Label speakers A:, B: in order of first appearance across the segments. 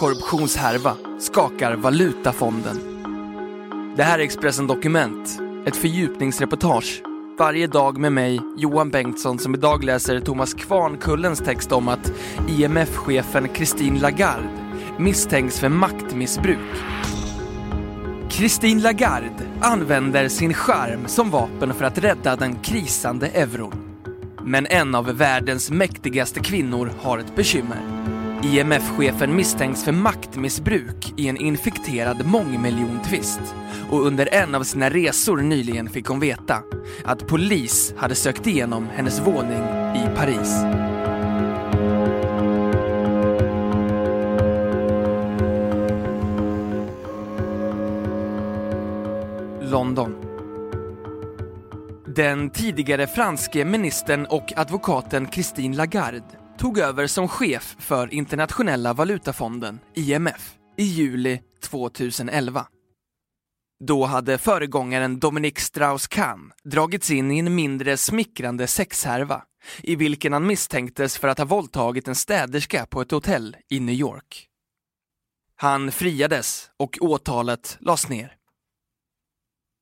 A: Korruptionshärva skakar valutafonden. Det här är Expressen Dokument, ett fördjupningsreportage. Varje dag med mig, Johan Bengtsson, som idag läser Thomas Kvarnkullens text om att IMF-chefen Christine Lagarde misstänks för maktmissbruk. Christine Lagarde använder sin charm som vapen för att rädda den krisande euron. Men en av världens mäktigaste kvinnor har ett bekymmer. IMF-chefen misstänks för maktmissbruk i en infekterad mångmiljontvist och under en av sina resor nyligen fick hon veta att polis hade sökt igenom hennes våning i Paris. London. Den tidigare franske ministern och advokaten Christine Lagarde tog över som chef för Internationella valutafonden, IMF, i juli 2011. Då hade föregångaren Dominique Strauss-Kahn dragits in i en mindre smickrande sexhärva i vilken han misstänktes för att ha våldtagit en städerska på ett hotell i New York. Han friades och åtalet lades ner.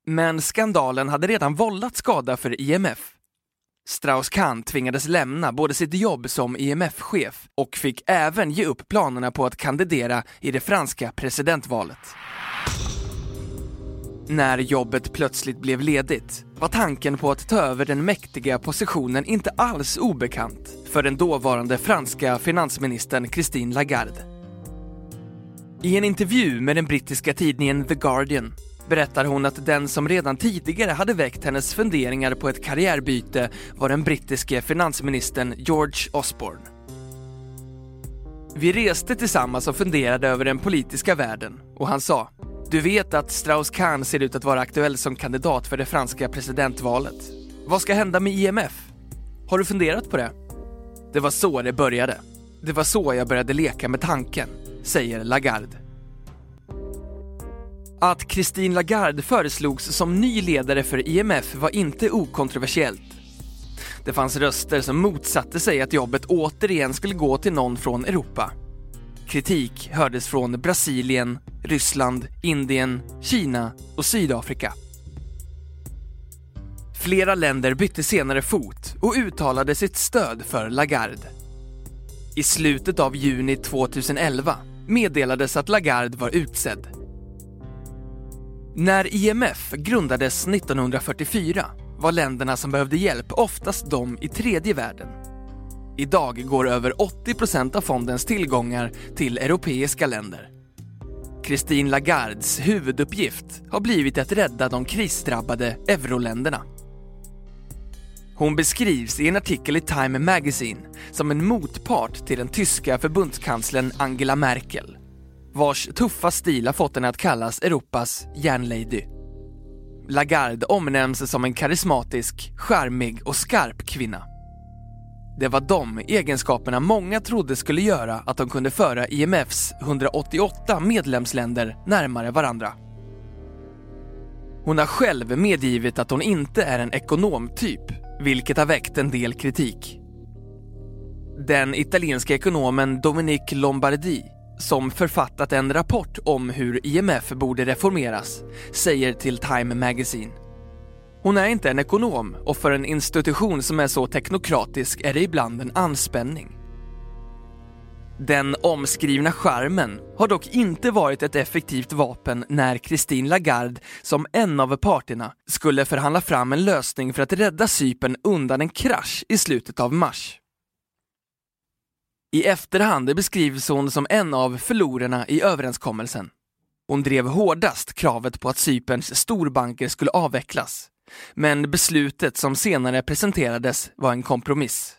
A: Men skandalen hade redan vållat skada för IMF. Strauss-Kahn tvingades lämna både sitt jobb som IMF-chef och fick även ge upp planerna på att kandidera i det franska presidentvalet. När jobbet plötsligt blev ledigt var tanken på att ta över den mäktiga positionen inte alls obekant för den dåvarande franska finansministern Christine Lagarde. I en intervju med den brittiska tidningen The Guardian berättar hon att den som redan tidigare hade väckt hennes funderingar på ett karriärbyte var den brittiske finansministern George Osborne. Vi reste tillsammans och funderade över den politiska världen och han sa Du vet att Strauss-Kahn ser ut att vara aktuell som kandidat för det franska presidentvalet. Vad ska hända med IMF? Har du funderat på det? Det var så det började. Det var så jag började leka med tanken, säger Lagarde. Att Christine Lagarde föreslogs som ny ledare för IMF var inte okontroversiellt. Det fanns röster som motsatte sig att jobbet återigen skulle gå till någon från Europa. Kritik hördes från Brasilien, Ryssland, Indien, Kina och Sydafrika. Flera länder bytte senare fot och uttalade sitt stöd för Lagarde. I slutet av juni 2011 meddelades att Lagarde var utsedd när IMF grundades 1944 var länderna som behövde hjälp oftast de i tredje världen. Idag går över 80% av fondens tillgångar till europeiska länder. Christine Lagardes huvuduppgift har blivit att rädda de krisdrabbade euroländerna. Hon beskrivs i en artikel i Time Magazine som en motpart till den tyska förbundskanslern Angela Merkel vars tuffa stil har fått henne att kallas Europas järnlady. Lagarde omnämns som en karismatisk, charmig och skarp kvinna. Det var de egenskaperna många trodde skulle göra att de kunde föra IMFs 188 medlemsländer närmare varandra. Hon har själv medgivit att hon inte är en ekonomtyp, vilket har väckt en del kritik. Den italienska ekonomen Dominique Lombardi som författat en rapport om hur IMF borde reformeras, säger till Time Magazine. Hon är inte en ekonom och för en institution som är så teknokratisk är det ibland en anspänning. Den omskrivna skärmen har dock inte varit ett effektivt vapen när Christine Lagarde som en av parterna skulle förhandla fram en lösning för att rädda Cypern undan en krasch i slutet av mars. I efterhand beskrivs hon som en av förlorarna i överenskommelsen. Hon drev hårdast kravet på att Cyperns storbanker skulle avvecklas. Men beslutet som senare presenterades var en kompromiss.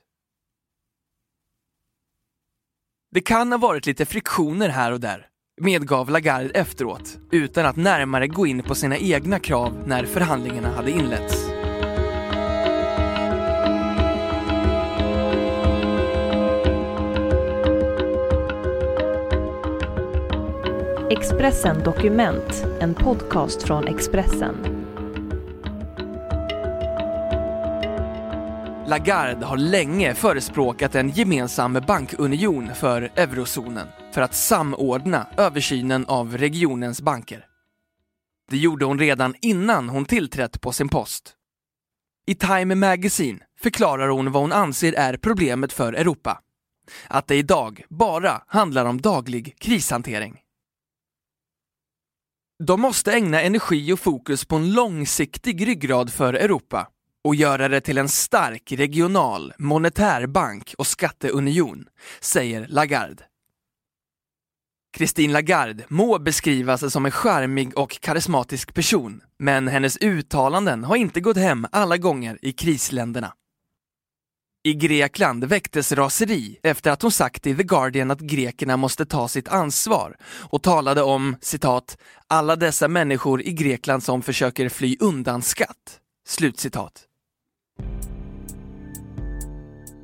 A: Det kan ha varit lite friktioner här och där, medgav Lagarde efteråt, utan att närmare gå in på sina egna krav när förhandlingarna hade inletts.
B: Expressen Dokument, en podcast från Expressen.
A: Lagarde har länge förespråkat en gemensam bankunion för eurozonen för att samordna översynen av regionens banker. Det gjorde hon redan innan hon tillträtt på sin post. I Time Magazine förklarar hon vad hon anser är problemet för Europa. Att det idag bara handlar om daglig krishantering. De måste ägna energi och fokus på en långsiktig ryggrad för Europa och göra det till en stark regional monetär bank och skatteunion, säger Lagarde. Christine Lagarde må beskrivas som en charmig och karismatisk person, men hennes uttalanden har inte gått hem alla gånger i krisländerna. I Grekland väcktes raseri efter att hon sagt i The Guardian att grekerna måste ta sitt ansvar och talade om citat ”alla dessa människor i Grekland som försöker fly undan skatt”. Slutcitat.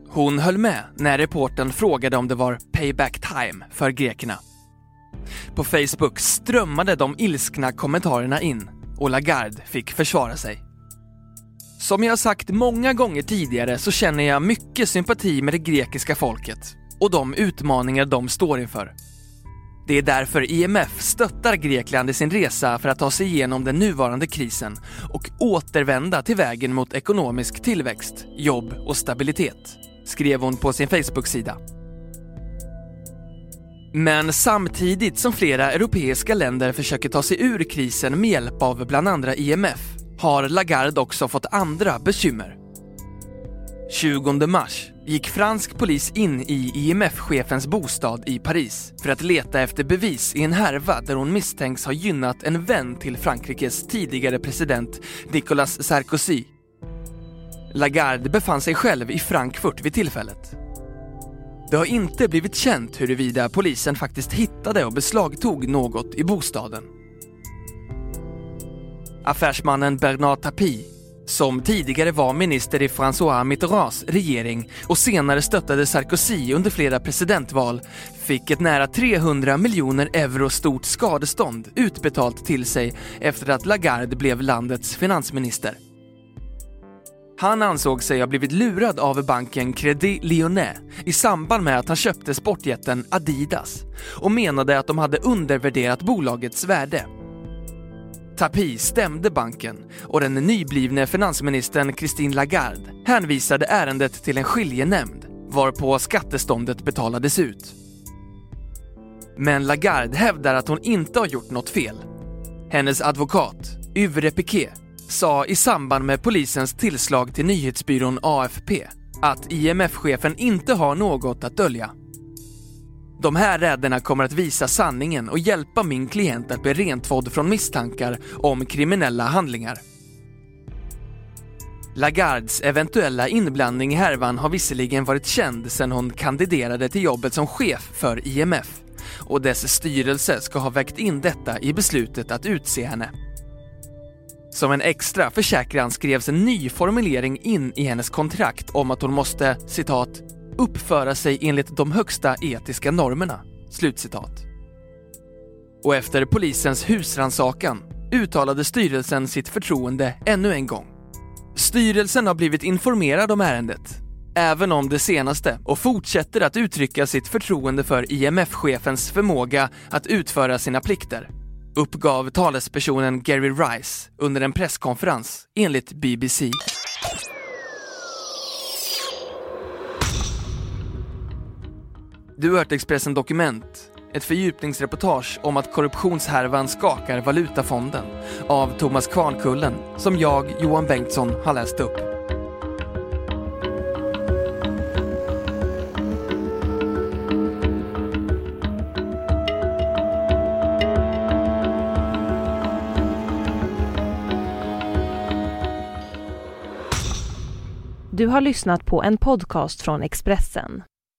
A: Hon höll med när reporten frågade om det var payback time för grekerna. På Facebook strömmade de ilskna kommentarerna in och Lagarde fick försvara sig. Som jag sagt många gånger tidigare så känner jag mycket sympati med det grekiska folket och de utmaningar de står inför. Det är därför IMF stöttar Grekland i sin resa för att ta sig igenom den nuvarande krisen och återvända till vägen mot ekonomisk tillväxt, jobb och stabilitet, skrev hon på sin Facebook-sida. Men samtidigt som flera europeiska länder försöker ta sig ur krisen med hjälp av bland andra IMF har Lagarde också fått andra bekymmer. 20 mars gick fransk polis in i IMF-chefens bostad i Paris för att leta efter bevis i en härva där hon misstänks ha gynnat en vän till Frankrikes tidigare president Nicolas Sarkozy. Lagarde befann sig själv i Frankfurt vid tillfället. Det har inte blivit känt huruvida polisen faktiskt hittade och beslagtog något i bostaden. Affärsmannen Bernard Tapie, som tidigare var minister i François Mitterrands regering och senare stöttade Sarkozy under flera presidentval, fick ett nära 300 miljoner euro stort skadestånd utbetalt till sig efter att Lagarde blev landets finansminister. Han ansåg sig ha blivit lurad av banken Crédit Lyonnais i samband med att han köpte sportjätten Adidas och menade att de hade undervärderat bolagets värde. Tapie stämde banken och den nyblivne finansministern Christine Lagarde hänvisade ärendet till en skiljenämnd varpå skatteståndet betalades ut. Men Lagarde hävdar att hon inte har gjort något fel. Hennes advokat, Yvre Piquet, sa i samband med polisens tillslag till nyhetsbyrån AFP att IMF-chefen inte har något att dölja. De här räderna kommer att visa sanningen och hjälpa min klient att bli rentvådd från misstankar om kriminella handlingar. Lagardes eventuella inblandning i härvan har visserligen varit känd sedan hon kandiderade till jobbet som chef för IMF och dess styrelse ska ha vägt in detta i beslutet att utse henne. Som en extra försäkran skrevs en ny formulering in i hennes kontrakt om att hon måste citat uppföra sig enligt de högsta etiska normerna. Slutcitat. Och efter polisens husransakan uttalade styrelsen sitt förtroende ännu en gång. Styrelsen har blivit informerad om ärendet, även om det senaste och fortsätter att uttrycka sitt förtroende för IMF-chefens förmåga att utföra sina plikter, uppgav talespersonen Gary Rice under en presskonferens enligt BBC. Du har hört Expressen Dokument, ett fördjupningsreportage om att korruptionshärvan skakar Valutafonden av Thomas Kvarnkullen som jag, Johan Bengtsson, har läst upp.
B: Du har lyssnat på en podcast från Expressen.